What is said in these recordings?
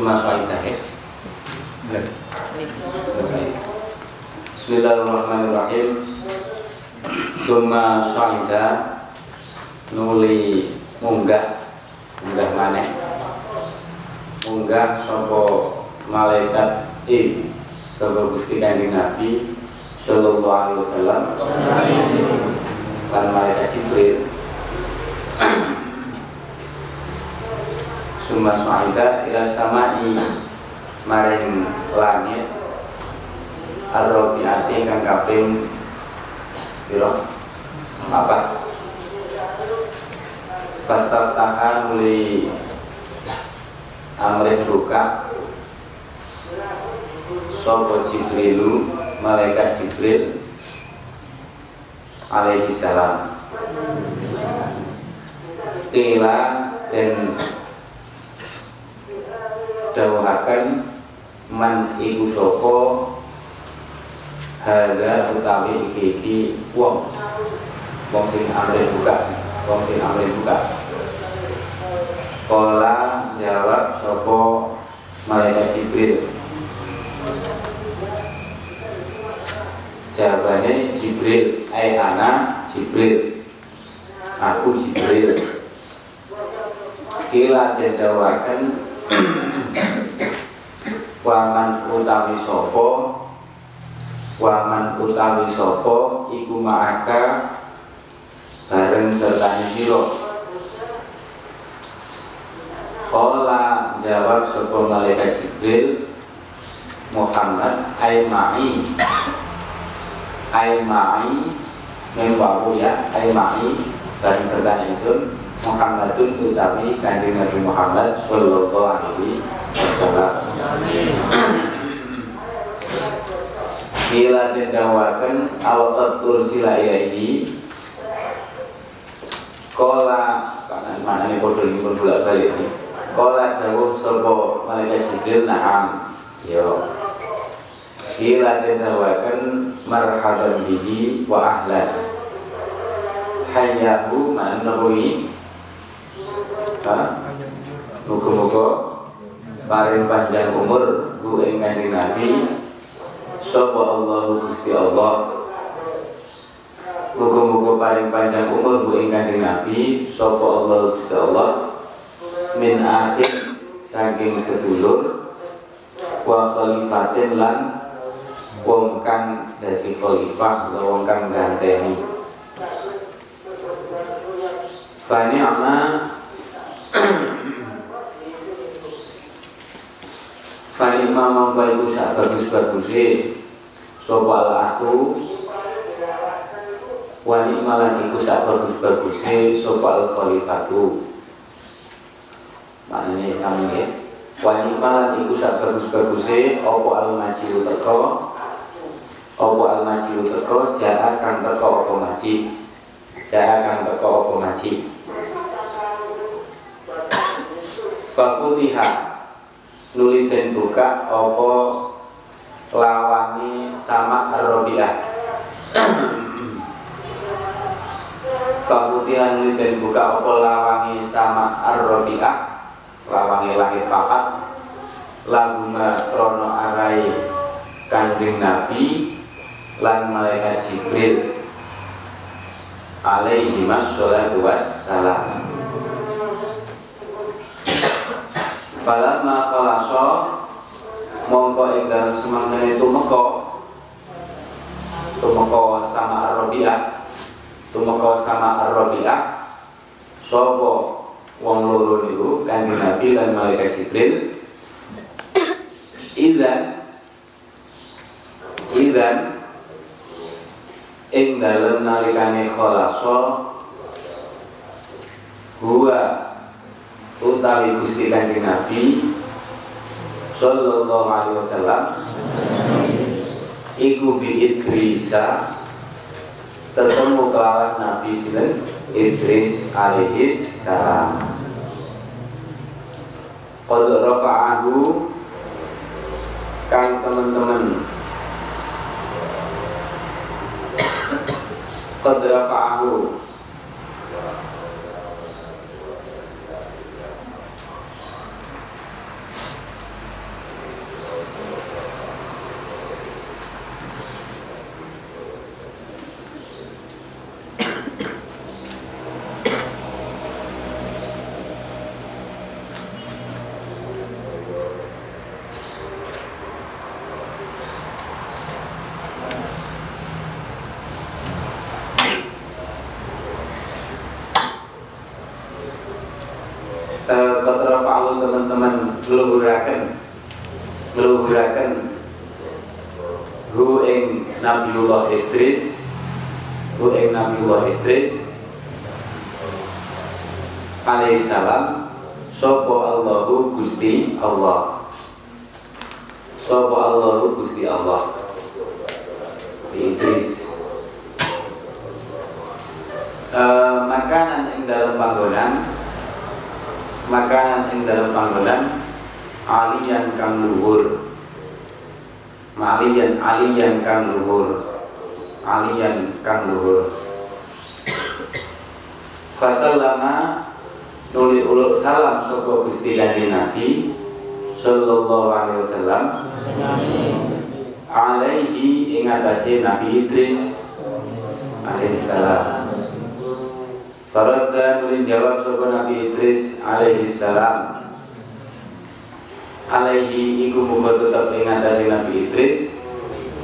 Suma kaidah ya. Bismillahirrahmanirrahim. Suma sa'ida nuli munggah. Munggah maneh. Munggah sapa malaikat i sapa Gusti Kanjeng Nabi sallallahu alaihi wasallam. Lan malaikat Jibril Suma sa'ida ila samai maring langit Ar-Rabi'ati kang kaping piro? Apa? Pastaftaha muli amrih buka Sopo Jibrilu Malaikat Jibril Alaihi salam. Tila dan Dawuhakan Man iku sopo Hada utawi iki iki wong. Wong sing amrih buka Wong sing amrih buka. Kola jawab sopo malaikat Jibril. Jawabannya Jibril Ay ana Jibril. Aku Jibril. Kila jendawakan Waman utawi sopo Waman utawi sopo Iku ma'aka Bareng sertani siro Kola jawab sopo malaikat Jibril Muhammad Aima'i Aima'i Membawu ya Aima'i Bareng sertani sun Muhammadun utawi kanjeng Nabi Muhammad Sallallahu alaihi wasallam. Bila didawakan Awat ursila ilaihi Kola mana ini bodoh ini pun bolak balik nih Kola dawuh sopo malaikat Jibril na'am. Yo. Bila didawakan Marhaban bihi wa ahlan. Hayyahu ma'annahui Muga-muga paring panjang umur Bu ing Kanjeng Nabi Sapa Allah Gusti Allah? Muga-muga paring panjang umur Bu ing Kanjeng Nabi Sapa Allah Gusti Allah? Min akhir saking sedulur Wa khalifatin lan Wong kang dadi khalifah Wong kang ganteni Bani ama Fani ma mongko iku sak bagus-baguse. Sapa al aku? Wani malan iku sak bagus-baguse sapa al khalifatu? Maknanya kami ya. Wani malan iku sak bagus-baguse opo al majilu teko? Opo al majilu teko? Jaa kang teko opo maji? Jaa kang teko opo maji Fafutiha nuli den buka apa lawangi sama Ar-Rabi'ah. Fafutiha nuli den buka apa lawangi sama Ar-Rabi'ah. Lawangi lahir papat. Laguma krono arai kanjeng Nabi lan malaikat Jibril alaihi wassalatu wassalam Falamma khalaso mongko ing dalam semangkane tumeka tumeka sama Ar-Rabi'ah. Tumeka sama Ar-Rabi'ah. Sapa wong loro niku Kanjeng Nabi lan malaikat Jibril. Idan Idan ing dalem nalikane khalaso huwa utawi Gusti Kanjeng Nabi sallallahu alaihi wasallam iku bi Idrisa ketemu kelawan Nabi sinten? Idris alaihi salam. Qad rafa'ahu kang teman-teman. Qad rafa'ahu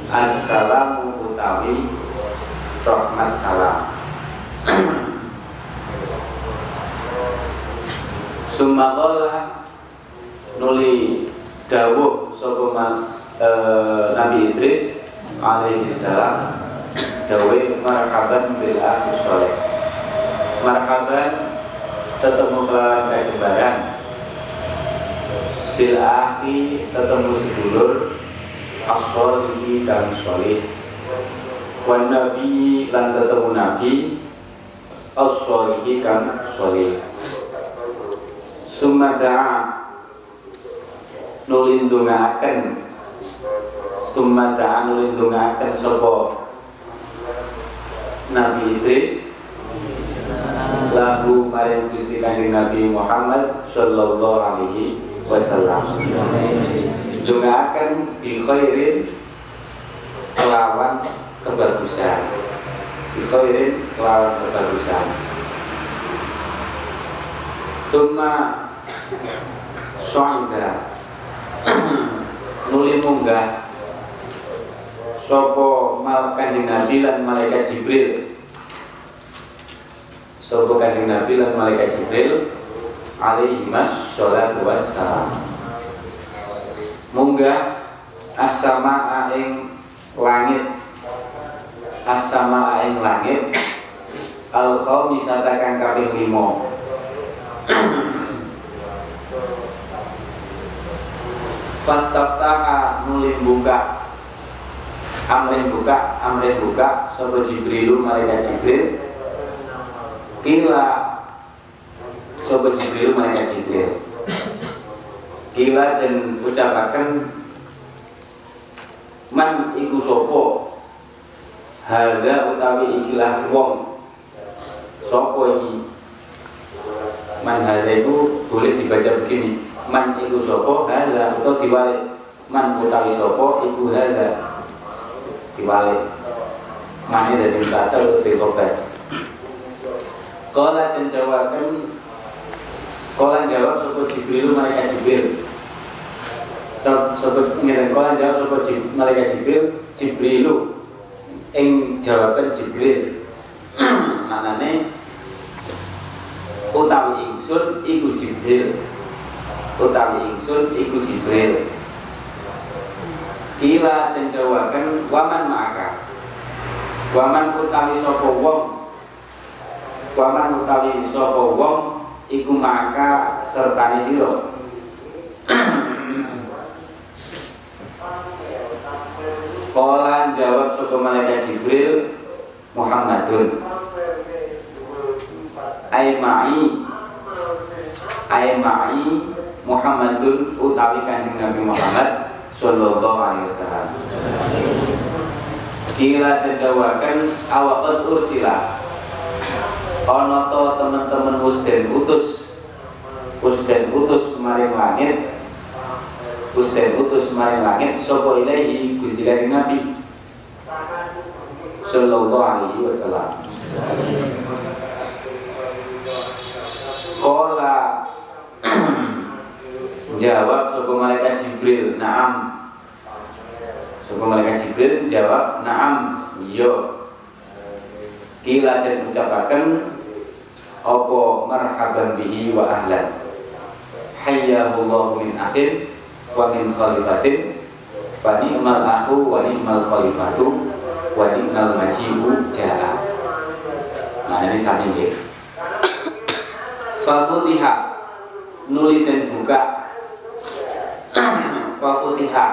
Assalamu utawi rahmat salam. Summa qala nuli dawuh sapa eh, Nabi Idris alaihi salam dawuh marhaban bil akhi sholih. Marhaban ketemu kelawan kajembaran bil akhi ketemu sedulur as-solihi dan solih wan nabi lan ketemu nabi as-solihi kan solih summa da'a. Nulindungaken. Summa da'a sopo Nabi Idris. Lahu maring Gusti Kanjeng Nabi Muhammad sallallahu alaihi wasallam. Akan bi khairin kelawan kebagusan. Bi khairin kelawan kebagusan. Tuma so'ida nuli munggah Sopo mal kanjeng Nabi lan malaikat Jibril Sopo kanjeng Nabi lan malaikat Jibril alaihi mas wassalam munggah as-sama ing langit. As-sama ing langit. Al khamisata kang kaping 5 Fastaftaha nulim buka. Amrin buka Amrin buka. Sopo Jibrilu Malaikat Jibril. Kila Sobat Jibril malaikat Jibril Kila dan ucapakan Man iku sopo Harga utawi ikilah wong. Sopo ini Man harga itu boleh dibaca begini. Man iku sopo harga atau diwalik. Man utawi sopo iku harga. Diwalik. Man ini dari kata untuk dikobat Kala dan jawaban. Kala jawab sopo Jibril mereka Jibril Sopo ingin kala jawab sopo mereka Jibril Jibrilu. Ing jawaban Jibril. Manane Utawi ingsun iku Jibril. Utawi ingsun iku Jibril. Kila jawaban Waman maka Waman utawi sopo wong. Waman utawi sapa wong iku maka sertane sira. Kolan jawab sapa malaikat Jibril Muhammadun. Ai ma'i Ai ma'i Muhammadun utawi Kanjeng Nabi Muhammad sallallahu alaihi wasallam. Kila terdawakan awaqat ursila ono to teman-teman usden utus usden utus maring langit usden utus maring langit sopo ilahi gusti nabi? Sallallahu alaihi wasallam. Kola jawab sopo malaikat Jibril naam. Sopo malaikat Jibril jawab naam. Yo Kila dan ucapakan Opo marhaban bihi wa ahlan? Hayyahullahu min akhin wa min khalifatin fa ni'mal akhu wa ni'mal khalifatu wa ni'mal maji'u ja'a. Nah ini sami nggih Fafutiha nuli dan buka. Fafutiha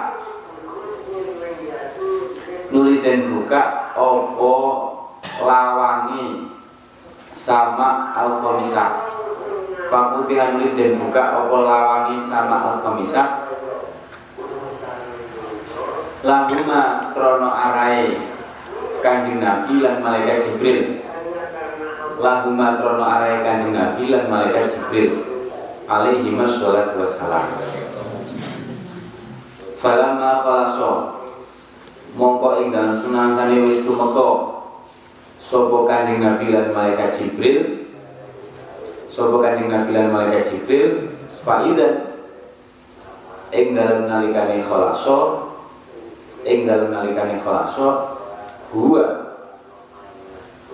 nuli dan buka opo lawangi sama al khamisah Fafutiha nuli dan buka opo lawangi sama al khamisah Lahuma krono arai kanjeng Nabi lan malaikat Jibril. Lahuma krono arai kanjeng Nabi lan malaikat Jibril. Alaihi wassalatu wassalam. Falama khalaso. Mongko ing dalam sunansane wis tumeka. Sapa kanjeng Nabi lan malaikat Jibril? Sapa kanjeng Nabi lan malaikat Jibril? Faidan ing dalam nalikane khalaso ing dalam nalikane khalaso huwa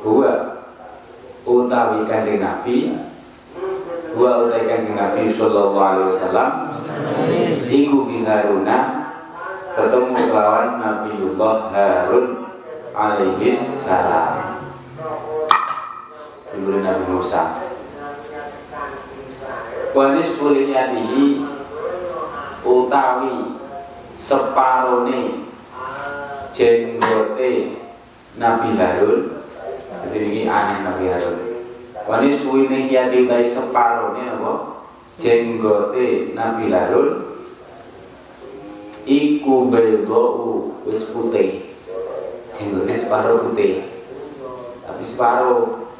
huwa utawi kanjeng Nabi wa utawi kanjeng Nabi sallallahu alaihi wasallam iku bi Haruna ketemu lawan Nabiullah Harun alaihi salam. Sedulur Nabi Musa. Wanis kuliyatihi utawi separone jenggote Nabi Harun. Jadi ini aneh Nabi Harun. Wani suwine kiati utai separuhnya apa? Jenggote Nabi Harun. Iku beldou wis putih. Jenggote separuh putih. Tapi separuh.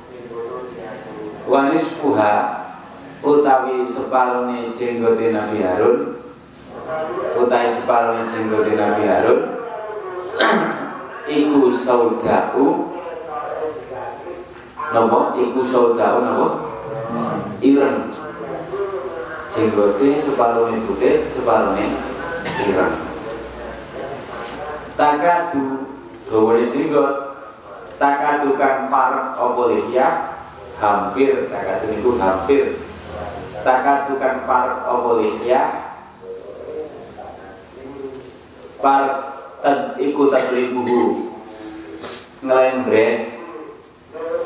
Wani suha Utawi separuhnya jenggote Nabi Harun. Utawi separuhnya jenggote Nabi Harun Iku saudau Napa iku saudara napa? Ireng. Jenggote separuhnya putih, separuhnya ireng. Takadu gawane jenggot. Takadu kang parek lihya hampir takadu niku hampir. Takadu kang parek lihya parek tad iku tadribuhu. Ngelembre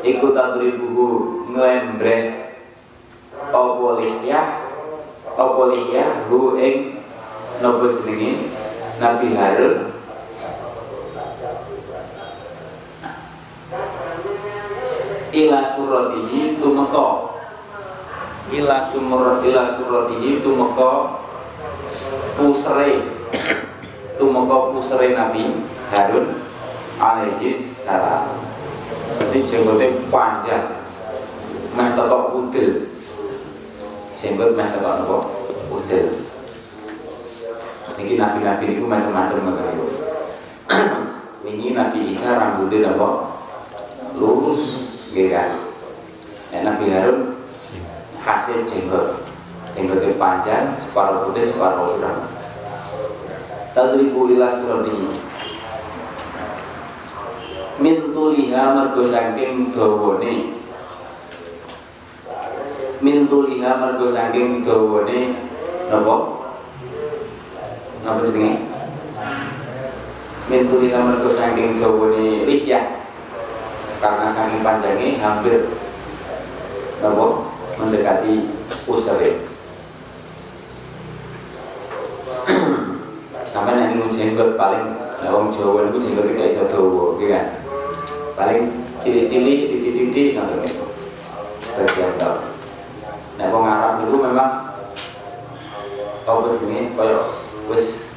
iku tadribuhu. Nglembre apa lihya? Apa lihya? Hu ing napa jenenge? Nabi Harun. Ila suratihi tumeka. Ila sumur ila suratihi tumeka. Pusre tumeka pusre Nabi Harun alaihi salam. Jadi jenggotnya panjang. Meh teko udel. Jenggot meh teko apa? Udel. Ini nabi-nabi itu macam-macam mengenai ini Nabi Isa rambutnya apa? Lurus gitu kan? Nabi Harun hasil jenggot. Jenggotnya panjang separuh putih separuh hitam tadribu ila suradihi min tuliha mergo saking dawane. Min tuliha mergo saking dawane napa? Napa jenenge? Min tuliha mergo saking dawane liyah karena saking panjangnya hampir napa? Mendekati usare sampai nanti jenggot paling Wong Jawa itu jenggot tidak bisa gitu kan? paling cili-cili titik-titik nonton itu bagian tau nah wong Arab itu memang apa jenis koyo wis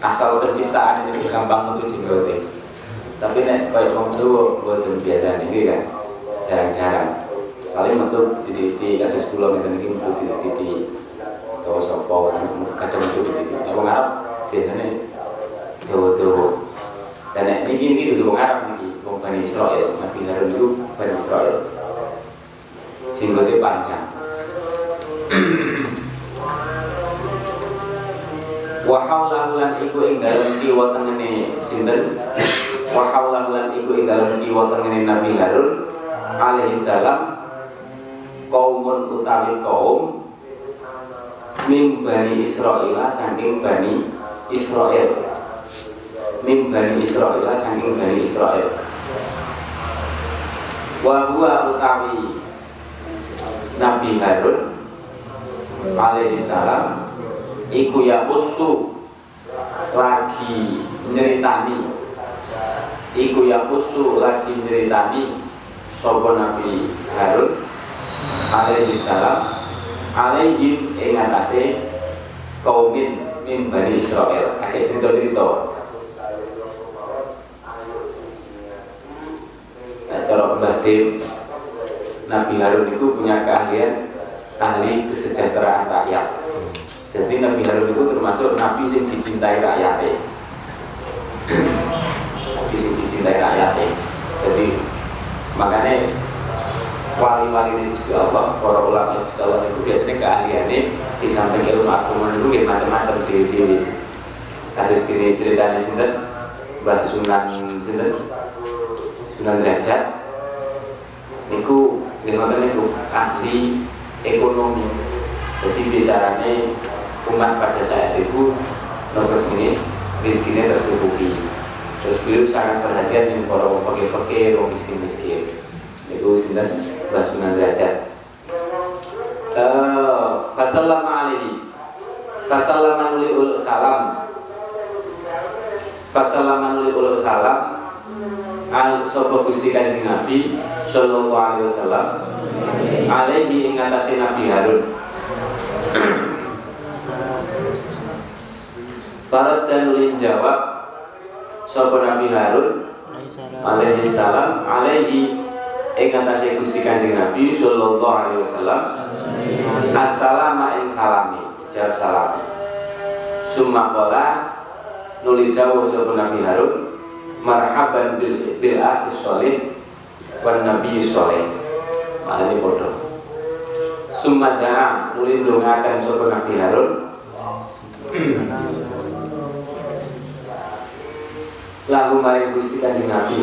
asal penciptaan itu gampang untuk jenggote. Tapi nek koyo wong Jawa boten biasa niki kan? Jarang-jarang. Paling metu titik-titik atas kula ngeten iki metu titik-titik utawa sapa kadang metu Bani Israel Nabi Harun itu Bani Israel. Jenggotnya panjang. Wa haulahu lan iku ing dalem kiwa tengene sinten? Wa haulahu lan iku ing dalem kiwa tengene Nabi Harun alaihi salam kaumun utawi kaum Mim Bani Israel saking Bani Israel. Mim Bani Israel saking Bani Israel Wahua utawi Nabi Harun alaihi salam iku yaqusu lagi nyeritani. Iku yaqusu lagi nyeritani sapa Nabi Harun alaihi salam alaihim ing atase kaumin min Bani Israel. Akeh cerita-cerita Nah, Nabi Harun itu punya keahlian ahli kesejahteraan rakyat. Jadi Nabi Harun itu termasuk Nabi yang dicintai rakyatnya. Nabi yang dicintai rakyatnya. Jadi makanya wali-wali ini Gusti Allah, para ulama Gusti Allah itu biasanya keahliannya di samping ilmu agama itu macam-macam di di harus di ceritanya sinten Mbah Sunan sinten Sunan Derajat niku ngoten niku ahli ekonomi. Jadi bicaranya umat pada saat itu nomor ini rezekinya tercukupi. Terus beliau sangat perhatian dengan para fakir-fakir, orang miskin-miskin. Niku sinten Mbah Sunan Derajat. Eh, Fasallam alaihi. Fasallaman uli ul salam. Fasallaman uli ul salam. Al sapa Gusti Nabi sallallahu alaihi wasallam alaihi ing atase Nabi Harun. Farad dan ulin jawab Sopo Nabi Harun? Alaihi salam alaihi ing atase Gusti Kanjeng Nabi sallallahu alaihi wasallam Assalamu ing salami. Jawab Summa qala nuli dawuh sapa Nabi Harun marhaban bil bil sholih wan nabi sholih maknanya bodoh. Summa da'a nuli ndongaken sapa Nabi Harun. Lahu maring Gusti Kanjeng Nabi.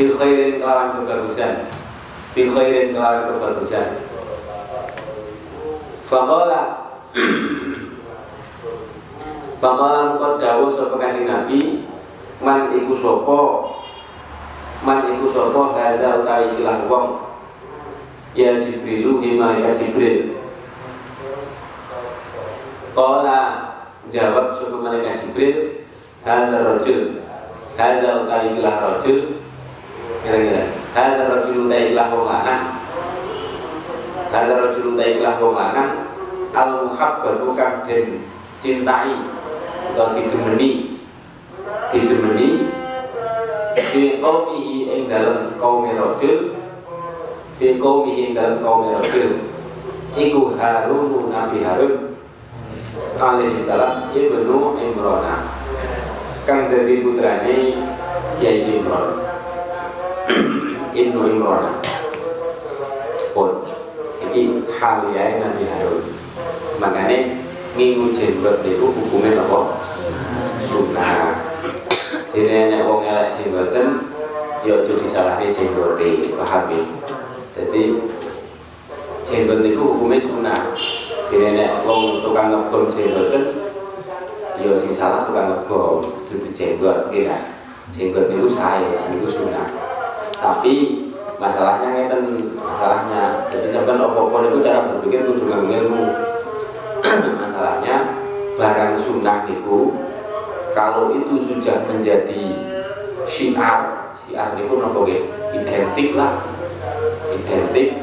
Bi khairin kelawan kebagusan. Bi khairin kelawan kebagusan. Faqala Faqala mukot dawu sapa kanjeng Nabi Man iku sapa? Man iku sapa hadza utawi ikilah wong Ya Jibrilu hi malaikat Jibril? Qala jawab sapa malaikat Jibril Hadza rajul Hadza utawi ikilah rajul. Kira-kira Hadza rajul utawi ikilah wong lanang. Hadza rajul utawi ikilah wong lanang Al muhabbatu kang cintai atau didemeni didemeni di qaumihi ing dalam kaum rajul di qaumihi ing dalam kaum rajul. Iku Harun Nabi Harun alaihi salam ibnu Imran. Kang dadi putrane Yai Imran. Ibnu Imran. Pun iki haliyai Nabi Harun. Makanya ngingu jenggot itu hukumnya apa? sunnah. Jadi nek wong elek jenggoten ya aja disalahne jenggote paham ya jadi jenggot itu hukumnya sunnah. Jadi nek wong tukang ngebom jenggoten ya sing salah tukang ngebom itu jenggot kira jenggot itu saya itu sunnah. Tapi masalahnya ngeten masalahnya. Jadi sampai opo-opo itu cara berpikir kudu nganggo masalahnya barang sunnah itu kalau itu sudah menjadi syiar syiar itu nopo identik lah. Identik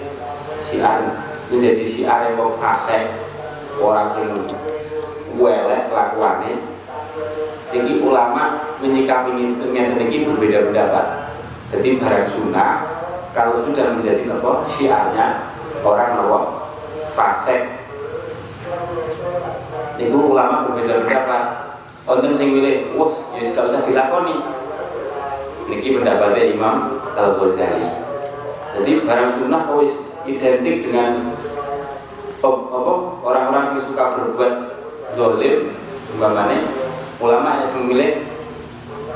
syiar. Menjadi syiar yang mau fase orang yang welek kelakuannya jadi ulama menyikapi dengan ini berbeda pendapat. Jadi barang sunnah kalau sudah menjadi nopo syiarnya orang nopo fasek Niku ulama berbeda pendapat. Wonten sing milih, wah, ya gak usah dilakoni. Niki pendapatnya Imam Al Ghazali. Jadi barang sunnah wis identik dengan apa orang-orang yang suka berbuat zolim, umpamanya ulama yang memilih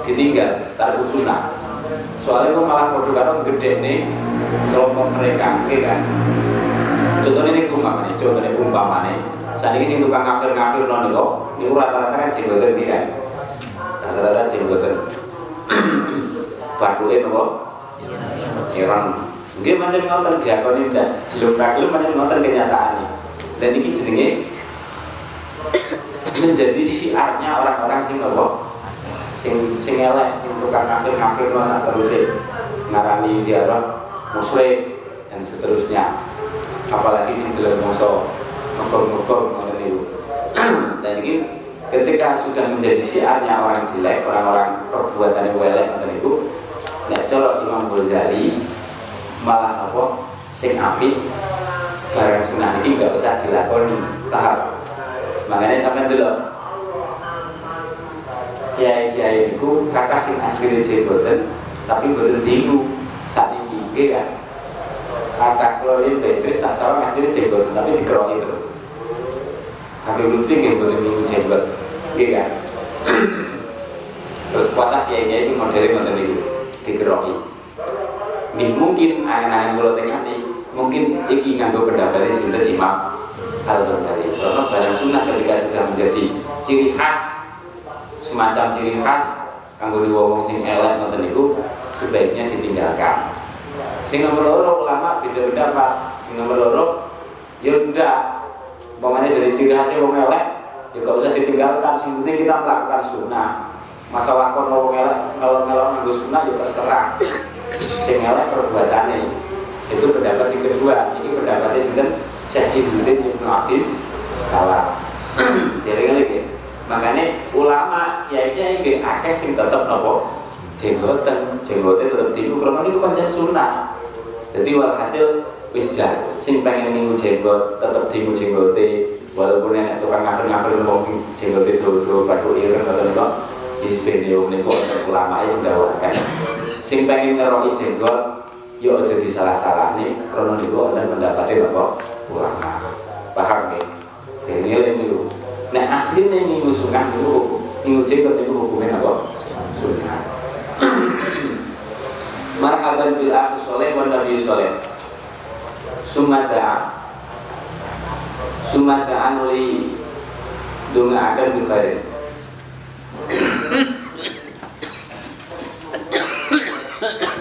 ditinggal tarku sunnah. soalnya kok malah podo karo gede nih kelompok mereka kan contohnya ini umpamanya contohnya umpamanya saat ini sing tukang ngafir ngafir non itu itu rata-rata kan jenggotan nih kan rata-rata jenggotan bakuin apa Iran dia macam ngotot diakoni ndak? Belum belum macam ngotot kenyataannya dan ini jenenge menjadi syiarnya orang-orang sing apa sing sing elek sing tukang kafir kafir sak terus ngarani ziarah musyrik dan seterusnya. Apalagi sing dalam musuh ngokor-ngokor ngoten niku dan ini ketika sudah menjadi syiarnya orang jelek orang-orang perbuatan yang elek ngoten niku nek colok Imam Ghazali malah apa? Sing apik barang sunnah ini nggak usah dilakoni. Paham? Makanya sampai dulu kiai kiai itu kata sing asli jeboten tapi boten diku saat ini kan kata ini Petrus tak salah asli jeboten tapi dikeroki terus. Tapi Lutfi nggak boten minggu jebot gitu kan terus kuatah kiai kiai sing modelnya boten itu dikeroki. Mungkin angan-angan kula tengah mungkin iki nganggo pendapat sinten Imam Al-Ghazali. Karena barang sunnah ketika sudah menjadi ciri khas semacam ciri khas kanggo wong sing elek ngoten niku sebaiknya ditinggalkan sing nomor loro ulama beda pendapat sing nomor loro ya ndak umpamanya dari ciri khasnya wong elek ya gak usah ditinggalkan. Sing penting kita melakukan sunnah. Masalah kon wong elek kalau melok nganggo sunnah ya terserah. Sing elek perbuatannya. Itu pendapat yang kedua. Ini pendapatnya sinten? Syekh Izzuddin Ibnu Abdis salah jadi lagi makanya ulama ya ini yang akeh sing tetep nopo? Jenggoten. Jenggoten tetep timu karena ini bukan sunnah jadi walhasil wis jan sing pengen minggu jenggot tetep timu jenggote. Walaupun enak tukang ngafir-ngafir ngomong jenggote dodo padu ireng atau nopo isbenio niku untuk ulama sing dawakan sing pengen ngeroi jenggot yo aja disalah-salah nih karena niku anda mendapatkan apa ulama. Paham nih dari nilai itu nah aslinya ini musuhkan itu minggu jenggot itu hukumnya apa? Sunnah marhaban bil akhi soleh wa nabi soleh sumata sumata anuli dunga akan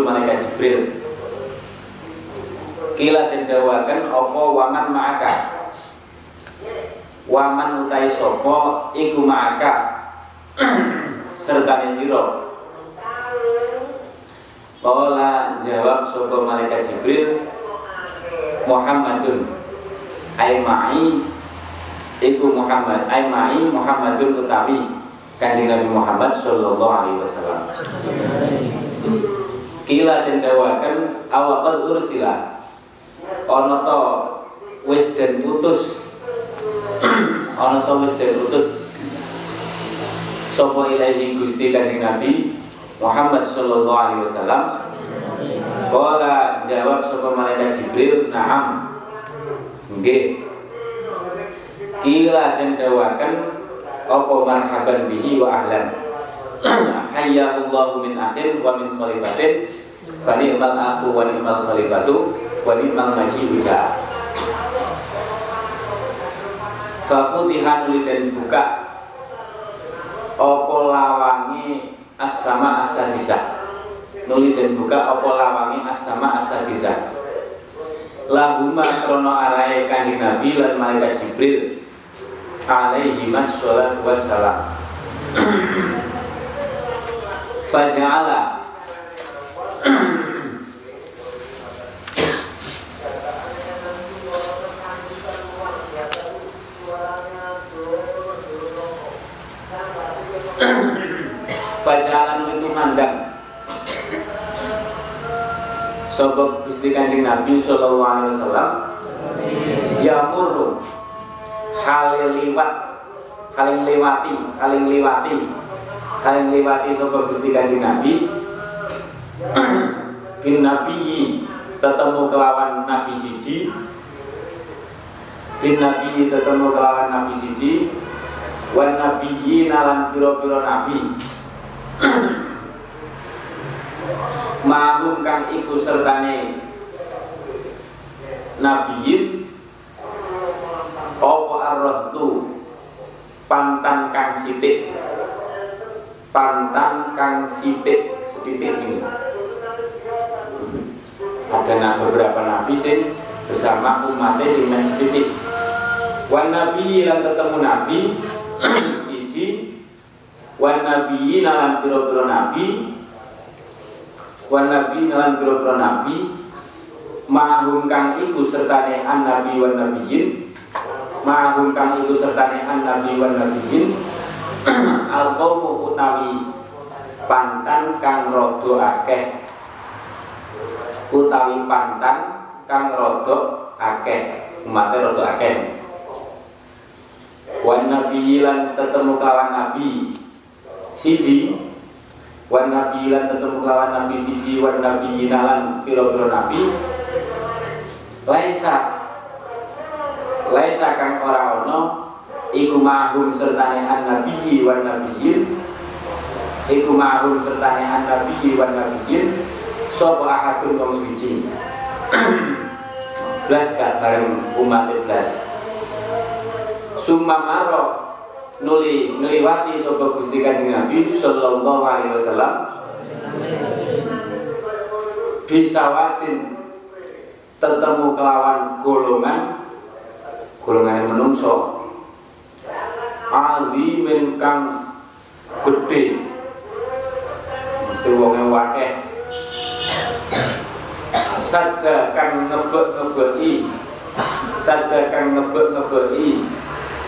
Jibrilu malaikat Jibril. Kila dendawakan opo waman ma'aka? Waman utai sopo iku ma'aka? Sertani siro Kala jawab sopo malaikat Jibril Muhammadun. Ai ma'i iku Muhammad. Ai ma'i Muhammadun utawi Kanjeng Nabi Muhammad sallallahu alaihi wasallam Kila den dawaken awaqad ursila ana to wis den putus ana to wis den putus sapa ilahi Gusti Kanjeng Nabi Muhammad sallallahu alaihi wasallam Kala jawab sapa malaikat Jibril, "Na'am." Nggih. Kila den dawaken apa marhaban bihi wa ahlan. Hayyallahu min akhin wa min khalifatin fa ni'mal akhu wa ni'mal khalifatu wa ni'mal uja. Fa futihan dan buka. Apa lawangi as-sama nuli dan buka apa lawangi as-sama lahuma krono arai kanjeng Nabi lan malaikat Jibril alaihi wassalatu wassalam. Faja'ala Faja'ala itu mandang. Sobat Gusti Kanjeng Nabi Sallallahu Alaihi Wasallam? Ya murru Halil liwat. Haling lewati Haling lewati Haling lewati Sobat Gusti Kanjeng Nabi Bin Nabi Tetemu kelawan Nabi Siji. Bin Nabi Tetemu kelawan Nabi Siji. Wan Nabi Nalan piro-piro Nabi. Mahum kang iku sertane nabiyin apa arrohtu pantan kang sitik pantan kang sitik setitik ini. Ada nah, beberapa nabi sing bersama umatnya sing main setitik wan nabi ketemu nabi siji. Wan nabi nalan piro-piro nabi. Wan nabi nalan pira-pira nabi. Ma'hum kang iku sertane an nabi wan nabiyin. Ma'hum kang iku sertane an nabi wan nabiyin al qaumu utawi pantan kang rada akeh. Utawi pantan kang rada akeh. Umate rada akeh. Wan nabi lan tetemu kawan nabi siji. Wan nabi lan tetemu kelawan nabi siji. Wan nabi nalan piro-piro nabi. Laisa. Laisa kang ora iku mahum sertane an nabi wan nabiyin. Iku mahum sertane an nabi wan nabiyin. Sapa ahadun wong suci? Belas gak bareng umat belas. Summa maro nuli ngliwati sapa Gusti Kanjeng Nabi sallallahu alaihi wasallam. Bisawatin tetemu kelawan golongan golongan yang menungso alimin kang gede mesti wong wakeh. Sadda kang ngebek-ngebeki sadda kang ngebek-ngebeki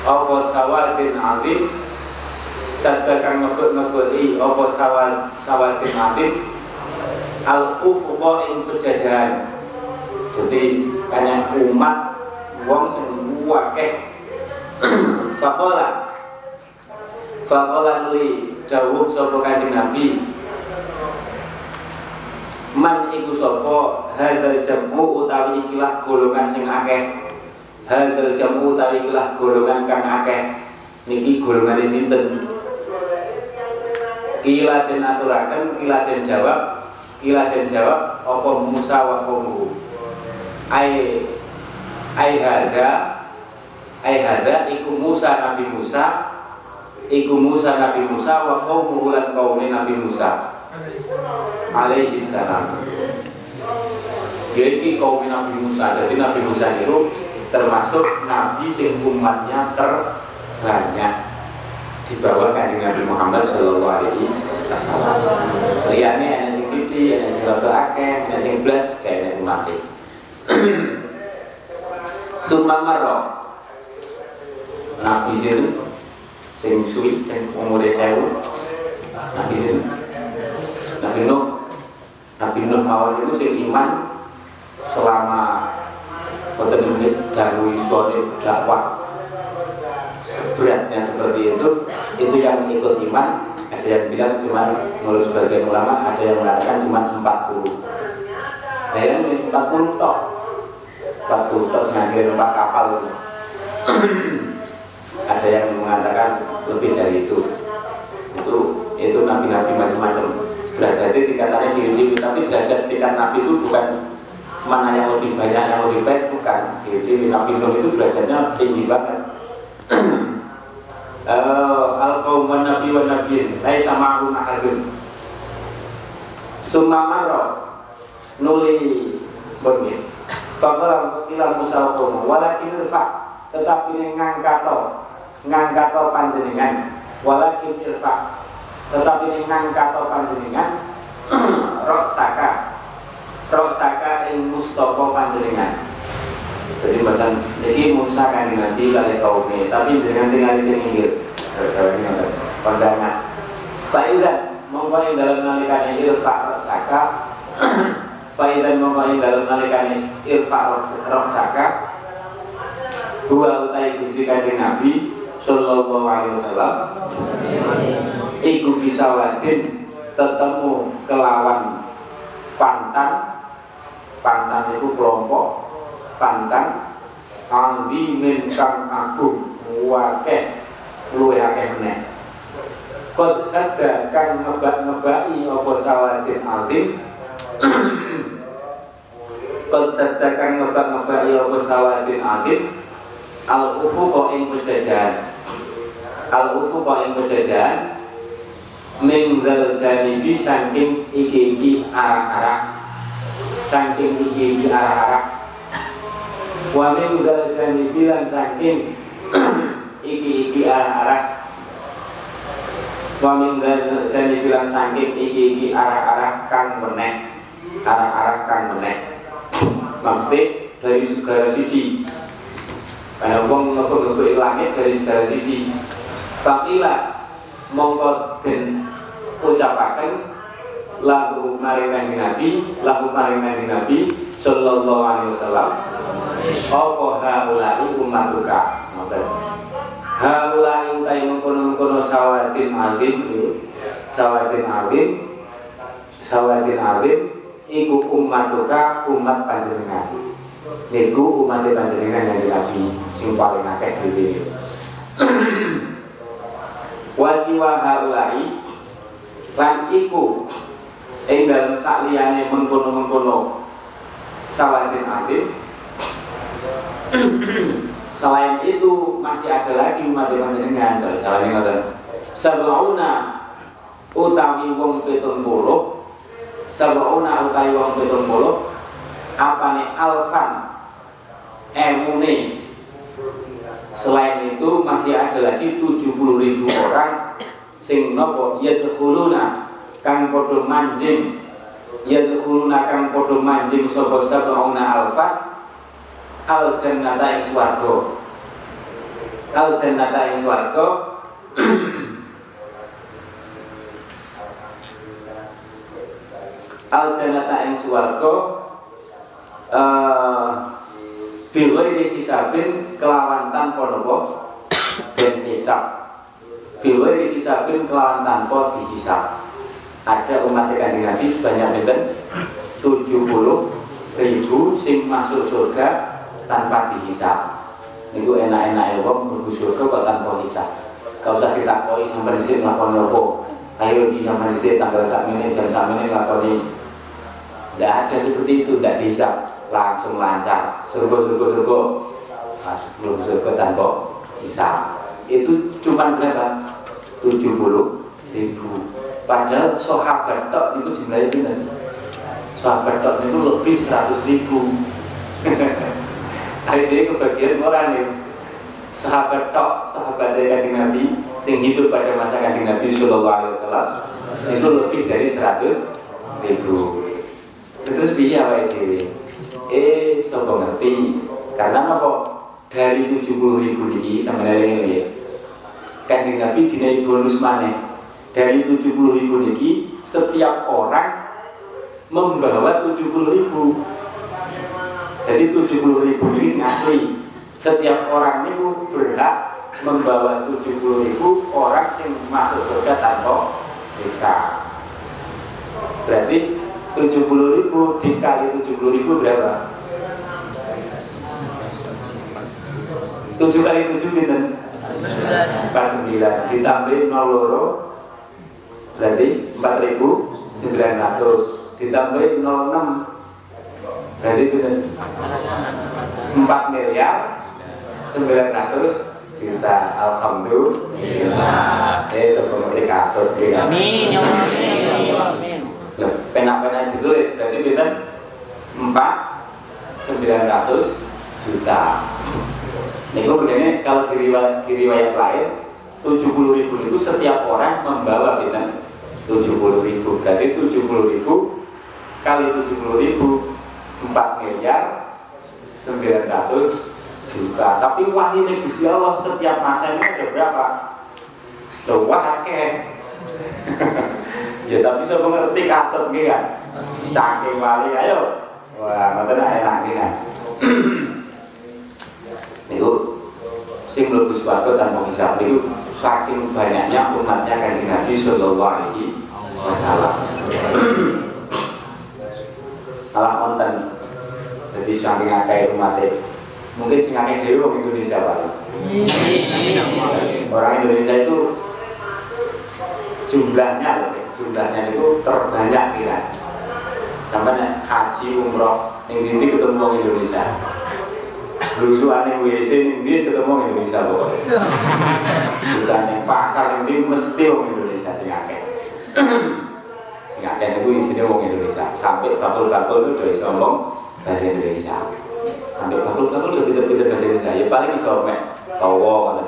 apa sawadin alim sadda kang ngebek-ngebeki apa sawal sawadin alim al ufuqa ing pejajahan. Jadi banyak umat wong sing wakeh faqala faqala li dawuh sapa kanjeng Nabi. Man iku sapa? Hadzal jamu utawi ikilah golongan sing akeh. Hadzal jamu utawi ikilah golongan kang akeh. Niki golongan sinten? Kila den aturaken kila den jawab. Kila den jawab apa Musa wa ai ai hada ai hada iku Musa Nabi Musa. Iku Musa Nabi Musa wa qaumuhu lan qaumi Nabi Musa. Alaihi salam. Jadi kaum Nabi Musa. Jadi Nabi Musa itu termasuk Nabi sing umatnya terbanyak. Di bawah kanjeng Nabi Muhammad Shallallahu Alaihi Wasallam. Liane ada sing pipi, ada sing rada akeh, ada sing blas kayak umat Sumamaro Nabi sini Sing suwi, sing umure sewu. Nabi sini Nabi Nuh. Nabi Nuh awal itu sing iman Selama Boten ini Darwi suami dakwah. Beratnya seperti itu Itu yang ikut iman. Ada yang bilang cuma Menurut sebagian ulama Ada yang mengatakan cuma 40 Bayangin 40 tok. 40 tok sengaja numpak kapal itu ada yang mengatakan lebih dari itu. Itu itu nabi-nabi macam-macam. Derajatnya tingkatannya diri-diri tapi derajat tingkat nabi itu bukan mana yang lebih banyak yang lebih baik bukan. Diri-diri nabi Nuh itu derajatnya tinggi banget. Uh, al kaum nabi wan nabiin laisa ma'hum ahadun. Summa marra nuli begini Faqala ila Musa qawmu walakin irfa. Tetapi ini ngangkato panjenengan walakin irfa tetapi ini ngangkato panjenengan roksaka roksaka ing mustopo panjenengan. Jadi macam jadi Musa kan nanti kali kaumnya tapi jangan tinggal di pinggir. Pandangan Faidan mongko ing dalam nalikan irfa roksaka Faidan mongko ing dalam nalikane irfa roksaka Dua utai gusti kanjeng Nabi Sallallahu alaihi wasallam. Iku bisa wadin Tetemu kelawan Pantan Pantan itu kelompok. Pantan Andi min kang agung. Wake Luwe ake meneh. Kod sada kang ngebak-ngebai Apa sawadin aldim Kod sedekang ngebak-ngebak ya pesawatin alim. Al ufuqa ing Al ufuqa ing pejajahan? Min dzal janibi saking iki-iki arah-arah. Saking iki-iki arah-arah. Wa min dzal janibi lan saking iki-iki arah-arah. Wa min dzal janibi lan saking iki-iki arah-arah kang meneh. Arah-arah kang meneh. Maksudnya dari segala sisi. Karena wong ngebek-ngebek langit dari segala sisi Fakila mongko den ucapaken lahu maring kanjeng Nabi lahu maring kanjeng Nabi sallallahu alaihi wasallam. Apa haulai ummatuka? Ngoten. Haulai utai mengkono-mengkono sawatin alim sawatin alim sawatin alim iku ummatuka umat panjenengan. Niku umat panjenengan yang nabi sing paling akeh dhewe wasiwa haulai lan iku ing dalem sakliyane mengkono-mengkono sawatin alim. Selain itu masih ada lagi umat panjenengan kalau salahnya ngoten. Sab'una utawi wong 70 Sab'una utai wong pitung puluh. Apane alfan Emune Selain itu masih ada lagi 70 ribu orang Sing nopo yadkhuluna Kang podo manjing. Yadkhuluna kang podo manjing Sopo sab'una alfan Al jannata ing swarga. Al jannata ing swarga. Al jannata ing swarga eh biwiri hisabin kelawan tanpa napa den hisab. Biwiri hisabin kelawan tanpa dihisab. Ada umat kanjeng Nabi sebanyak itu 70 ribu sing masuk surga tanpa dihisab. Itu enak-enak ya wong mlebu surga kok tanpa hisab. Gak usah ditakoi sampai di sini nglakoni apa? Ayo di zaman di tanggal saat ini jam saat ini nglakoni. Tidak ada seperti itu, tidak dihisap langsung lancar. Surga, surga, surga. Nah, sebelum surga tanpa hisap. Itu cuma berapa? 70 ribu. Padahal sahabat tok itu jumlahnya benar. Sahabat tok itu lebih 100 ribu. Ini kebagian orang nih. Sahabat tok, sahabat dari kanjeng Nabi, sing hidup pada masa kanjeng Nabi Sallallahu Alaihi Wasallam itu lebih dari 100 ribu terus piye awake dhewe eh sapa ngerti? Karena apa dari 70 ribu niki sama dari ini ya. Kanjeng Nabi dinai bonus mana dari 70 ribu niki setiap orang membawa 70 ribu. Jadi 70 ribu ini asli. Setiap orang itu berhak membawa 70 ribu orang yang masuk surga tanpa bisa berarti 70 ribu dikali 70 ribu berapa? 7 kali 7 binten 49 ditambah 0 loro berarti 4900 ditambah 06 berarti binten 4 miliar 900 juta. Alhamdulillah. Eh seperti katut ya Amin ya Allah. Amin. Loh, pena-pena ditulis berarti pinten 4 900 juta. Niku begini kalau di riwayat, di riwayat lain 70 ribu itu setiap orang membawa pinten 70 ribu berarti 70 ribu kali 70 ribu 4 miliar 900 juta tapi wahyu Gusti Allah setiap masa ini ada berapa? Loh, wah akeh. ya tapi saya mengerti katut gitu kan cangking wali ayo. Wah mboten enak iki kan niku sing mlebu swarga tanpa hisab niku saking banyaknya umatnya kanjeng Nabi sallallahu alaihi wasallam. Alah konten jadi saking akeh umatnya. Mungkin sing akeh dhewe wong Indonesia Pak. Orang Indonesia itu jumlahnya loh jumlahnya itu terbanyak kira sampai haji umroh yang dinti ketemu orang Indonesia? Berusuhan yang WC yang ketemu orang Indonesia pokoknya. Berusuhan yang pasar yang mesti orang Indonesia sing akeh. Sing akeh itu isinya orang Indonesia. Sampai bakul-bakul itu udah bisa ngomong bahasa Indonesia. Sampai bakul-bakul udah pinter-pinter bahasa Indonesia. Ya paling bisa mek tawa kan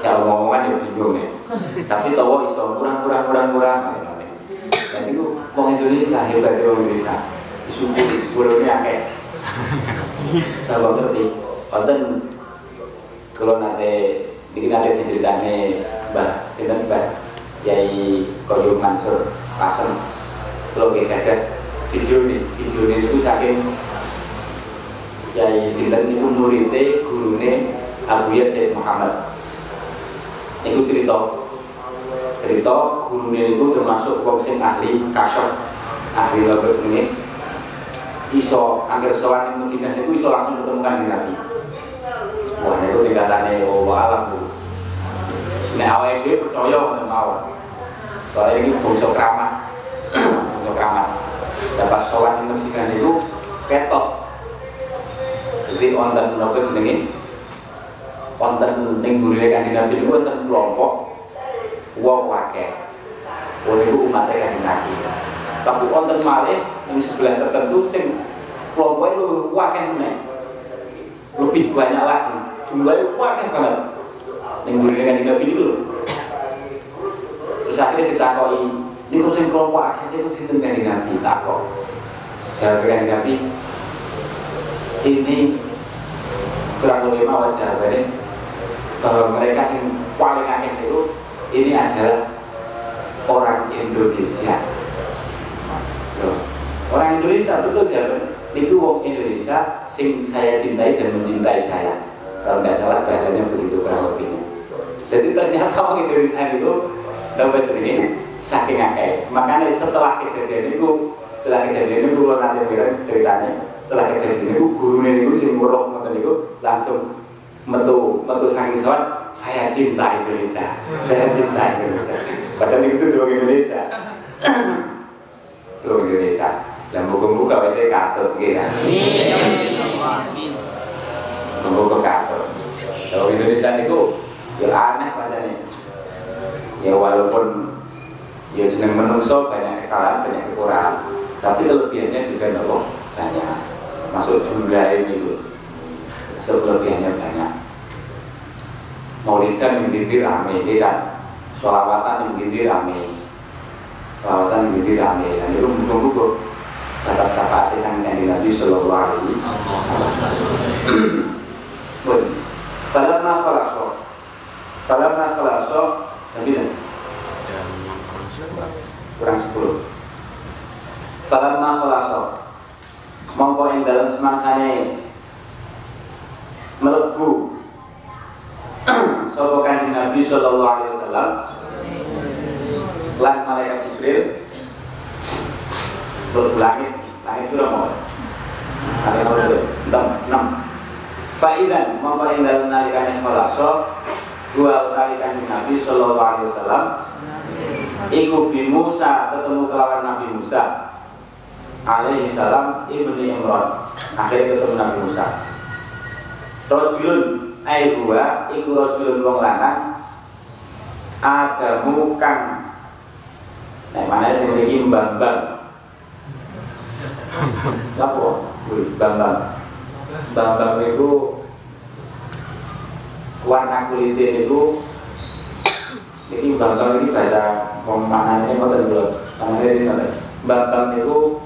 cara ngomongan ya bingung ya tapi tawa iso kurang kurang kurang kurang. Dan itu orang Indonesia hebat orang Indonesia. Disumpah burungnya akeh. Saya ngerti. Konten kalau nanti ini nanti diceritanya Mbah Sinten Mbah? Yai Koyo Mansur Pasem. Kalau kita ada video ini video ini itu saking Yai Sinten itu muridnya gurune Abu Ya Sayyid Muhammad. Itu cerita cerita gurunya itu termasuk wong sing ahli kasyaf ahli lagu ini. Iso angker soal yang Madinah itu iso langsung ketemu kanjeng Nabi. Wah itu tingkatannya oh alam bu. Sini awalnya dia percaya dengan mawon soalnya ini bungsu keramat. Bungsu keramat. Dapat soal yang Madinah itu ketok. Jadi onten nopo jenenge wonten ning burine kanjeng Nabi niku wonten kelompok wong akeh. Wong niku umatnya kanjeng Nabi. Tapi wonten malih di sebelah tertentu sing kelompoknya luwih akeh meneh. Lebih banyak lagi. Jumlahnya akeh banget. Ning burine kanjeng Nabi lho. Terus akhirnya ditakoki, niku sing kelompok akeh niku sinten kanjeng Nabi takok. Jawab kanjeng Nabi, ini kurang lebih mau jawabannya bahwa mereka yang paling akeh itu ini adalah orang Indonesia. Orang Indonesia betul jawaban itu wong Indonesia sing saya cintai dan mencintai saya. Kalau nggak salah bahasanya begitu kurang lebihnya jadi ternyata orang Indonesia itu dapat ini? Saking akeh. Makanya setelah kejadian itu setelah kejadian itu kalau nanti ceritanya setelah kejadian itu guru ini itu sing nguruk ngoten itu langsung metu metu saking sowan saya cinta Indonesia saya cinta Indonesia. Padahal itu doang Indonesia. Doang Indonesia. Dan buku-buku itu katut gitu ya. Buku katut. Kalau Indonesia itu ya aneh macamnya ya walaupun ya jeneng menungso banyak kesalahan banyak kekurangan tapi kelebihannya juga nopo banyak. Masuk jumlah ini loh masuk kelebihannya banyak maulidan menjadi rame ini kan sholawatan menjadi rame sholawatan menjadi rame dan itu buku-buku dapat syafaat yang dari Nabi Sallallahu Alaihi Wasallam. Falamma khalaqa. Falamma khalaqa. Sambil kurang 10. Falamma khalaqa. Mongko ing dalam semangsane melebu sapa kanjeng Nabi sallallahu alaihi wasallam? Lan malaikat Jibril? Mlebu langit langit itu mau langit mau enam enam. Faidan mongko ing dalam nalikane khalaso dua kali kanjeng Nabi sallallahu alaihi wasallam. Iku bi Musa ketemu kelawan Nabi Musa. Alaihi salam ibnu Imran. Akhirnya ketemu Nabi Musa Rojulun ai dua iku rojulun wong lanang adamu kang Nah, mana sing mriki Bambang. Apa? Bambang. Bambang itu warna kulitnya itu ini Bambang ini bahasa pemanannya mau dulu. Namanya ini? Bambang itu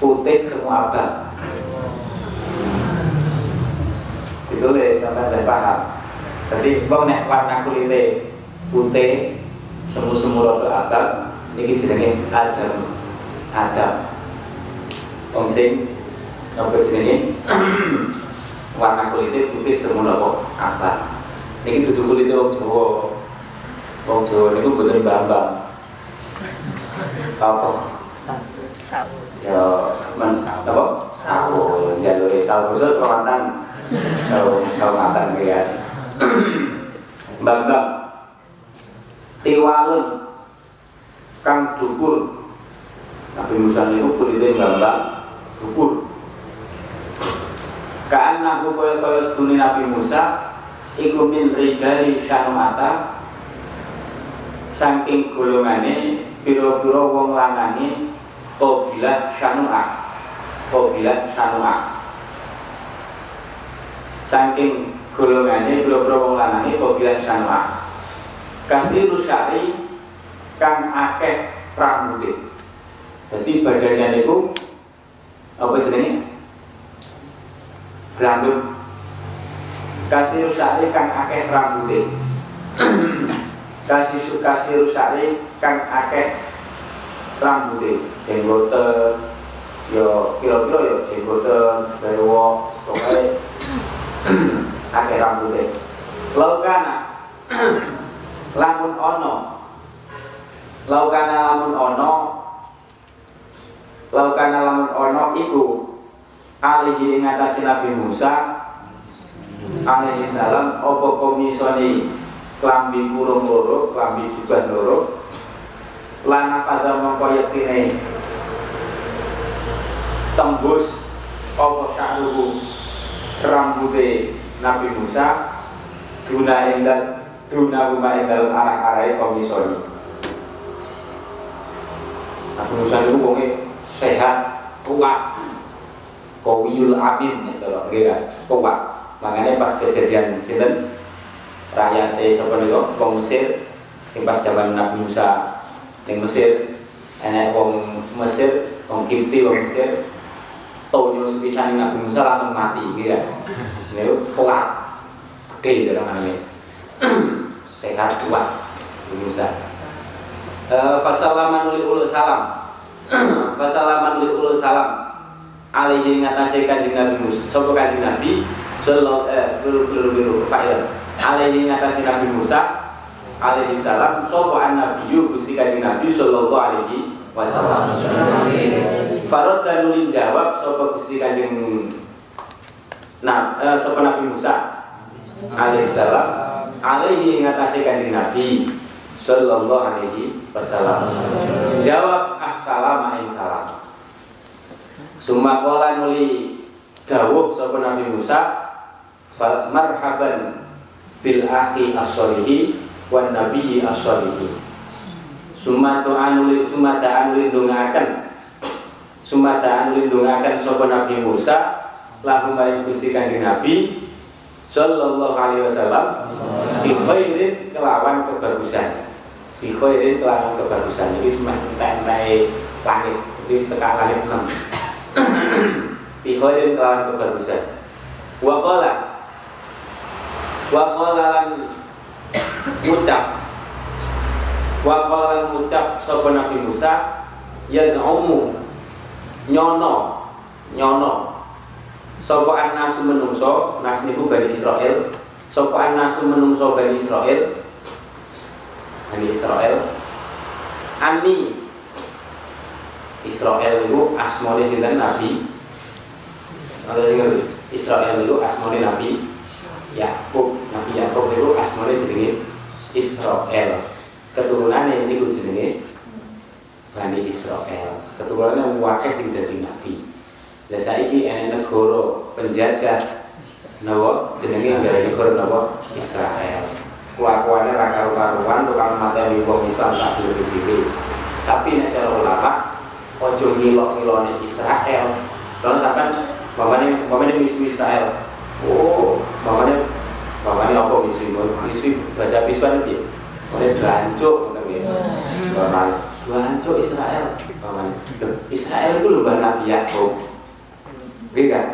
putih semua abang. Itu le sampai ada paham. Jadi bang nek warna kulitnya putih semu-semu rada abang ini jenenge Adam. Adam. Wong sing napa jenenge? Warna kulitnya putih semono kok abang. Niki dudu kulitnya wong Jawa. Wong Jawa niku mboten bambang. Apa? Ya men apa? Sawo jalure sawo khusus Kalimantan sawo Kalimantan ya bambang tiwalen kang dukur Nabi Musa niku kulite mbambang dukur Kaan nahu kaya kaya seduni Nabi Musa Iku min rijali syanumata Saking golongane Piro-piro wong lanangi Kobilah syanu'a Kobilah syanu'a Saking golongane Piro-piro wong lanangi Kobilah syanu'a Kasih rusyari kang akeh rambute. Jadi badannya niku apa jenenge? Rambut kasih rusari kang akeh rambute. kasih kasih rusari kang akeh rambute. Jenggoten yo kira-kira yo jenggoten dewa pokoke akeh rambute. Laukana lamun ono. Laukana lamun ono. Laukana lamun ono iku alihi ngatasi Nabi Musa alaihi salam opo komisoni klambi kurung loro klambi jubah loro? Lana pada mongko yektine tembus opo syahruhu rambute Nabi Musa duna enggal duna rumah enggal arah-arai komisoni Nabi Musa itu wonge sehat, kuat, kawiyul amin ya kalau kira kuat. Makanya pas kejadian sinten? Rakyat eh sapa niku? Wong Mesir. Sing pas zaman Nabi Musa ning Mesir enek wong Mesir, wong Kipti Mesir tonyo sepisan Nabi Musa langsung mati kira. Niku kuat. Gede dalam namanya. sehat kuat Nabi Musa. Uh, fasalaman uli ulu salam Fasalaman uli ulu salam Alaihi ngatasi kanjeng Nabi Musa Sopo kanjeng Nabi Sallallahu eh biru biru biru fa'il Alaihi ngatasi Nabi Musa Alaihi salam Sopo an Nabi Gusti kanjeng Nabi Sallallahu alaihi wasallam Farod dan nulin jawab Sopo Gusti kanjeng Nah, eh, Sopo Nabi Musa? Alaihi salam. Alaihi ngatasi kanjeng Nabi Sallallahu alaihi wasallam. Jawab assalamu salam. Summa qala nuli dawuh sapa Nabi Musa marhaban bil akhi as-solihi wan nabiyyi as-solihi Summa ta'anuli summa ta'anuli ndongaken Summa ta'anuli ndongaken sapa Nabi Musa lahu maring Gusti Kanjeng Nabi sallallahu alaihi wasallam bi khairin kelawan kebagusan. Di khairin kelawan kebagusan. Ini semah tentai langit. Ini setelah langit enam. Di khairin kelawan kebagusan. Wa qala wa qala lan ngucap. Wa qala ngucap sapa Nabi Musa yaz'umu nyono. Nyono. Sapa annasu menungso? Nas niku Bani Israel sapa annasu menungso Bani Israel Bani Israel Ani. Israel itu asmane sinten? Nabi. Israel itu asmane Nabi Yakub. Nabi Yakub itu asmane jenenge Israel keturunannya ini jenenge Bani Israel. Keturunannya wakil sing dadi nabi. Lah saiki enek negara penjajah napa jenenge dari negara napa Israel. Kelakuannya ra karu-karuan tukang mateni wong Islam tak dhewe tapi nek cara ulama ojo ngilok-ngilone Israel. Kalau sampean mamane mamane misu Israel. Oh mamane mamane apa misu misu bahasa Piswan piye? Oleh jancuk ngono nggih. Jancuk Israel. Israel itu lomba Nabi Yakub. Nggih kan?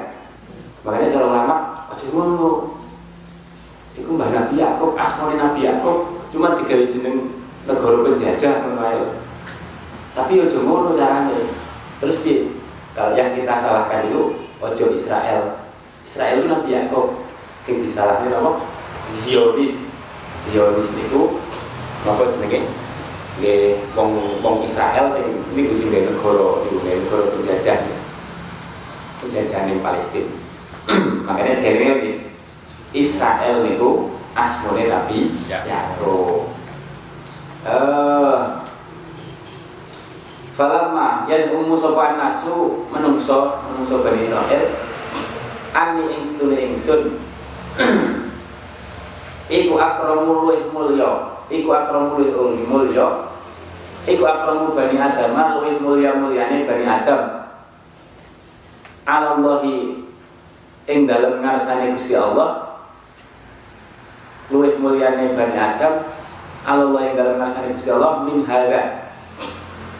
Makanya cara ulama aja ngono. Iku mbah Nabi Yakub, asmane Nabi Yakub cuma digawe jeneng negara penjajah ngono. Tapi aja ngono carane. Terus piye? Kalau yang kita salahkan itu ojo Israel. Israel itu Nabi Yakub. Sing disalahkan apa? Zionis. Zionis itu apa jenenge? Nggih wong wong Israel sing niku sing nggih negara nggih negara penjajah. Penjajahan ning Palestina. Makanya dhewe nggih Israel niku asmane Nabi Yakub. Eh Falamma yaz'umu sapa nasu menungso menungso Bani Israel ani ing sedune ingsun iku akramu luwih mulya iku akramu luwih mulya. Iku akramu Bani Adam luwih mulya mulyane Bani Adam. Alallahi ing dalem ngarsane Gusti Allah luwih mulyane Bani Adam alallahi ing dalem ngarsane Gusti Allah min hada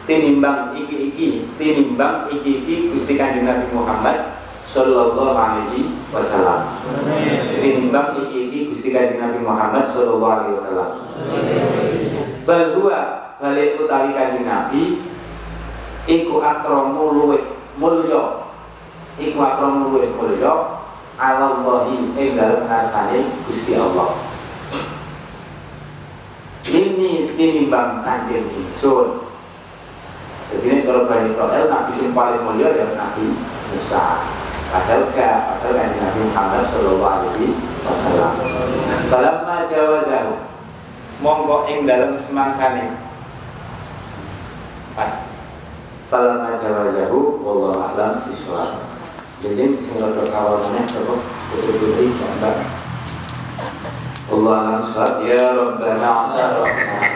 tinimbang iki-iki tinimbang iki-iki Gusti Kanjeng Nabi Muhammad sallallahu alaihi wasallam. Tinimbang iki-iki Gusti Kanjeng Nabi Muhammad sallallahu alaihi wasallam. Bal huwa balik utawi Kanjeng Nabi iku akramu luwih mulya. Iku akramu luwih mulya alallahi ing dalem ngarsane Gusti Allah. Ini tinimbang sanjeng ingsun. Jadi ini kalau Bani Israel Nabi yang paling mulia adalah Nabi Musa. Padahal gak, padahal kan Nabi Muhammad Shallallahu Alaihi Wasallam. Falamma jawazahu, monggo ing dalam semangsane. Pas. Falamma jawazahu, wallahu a'lam bishawab. Jadi kawal meneh coba putri-putri coba. Allah alam ya Rabbana ya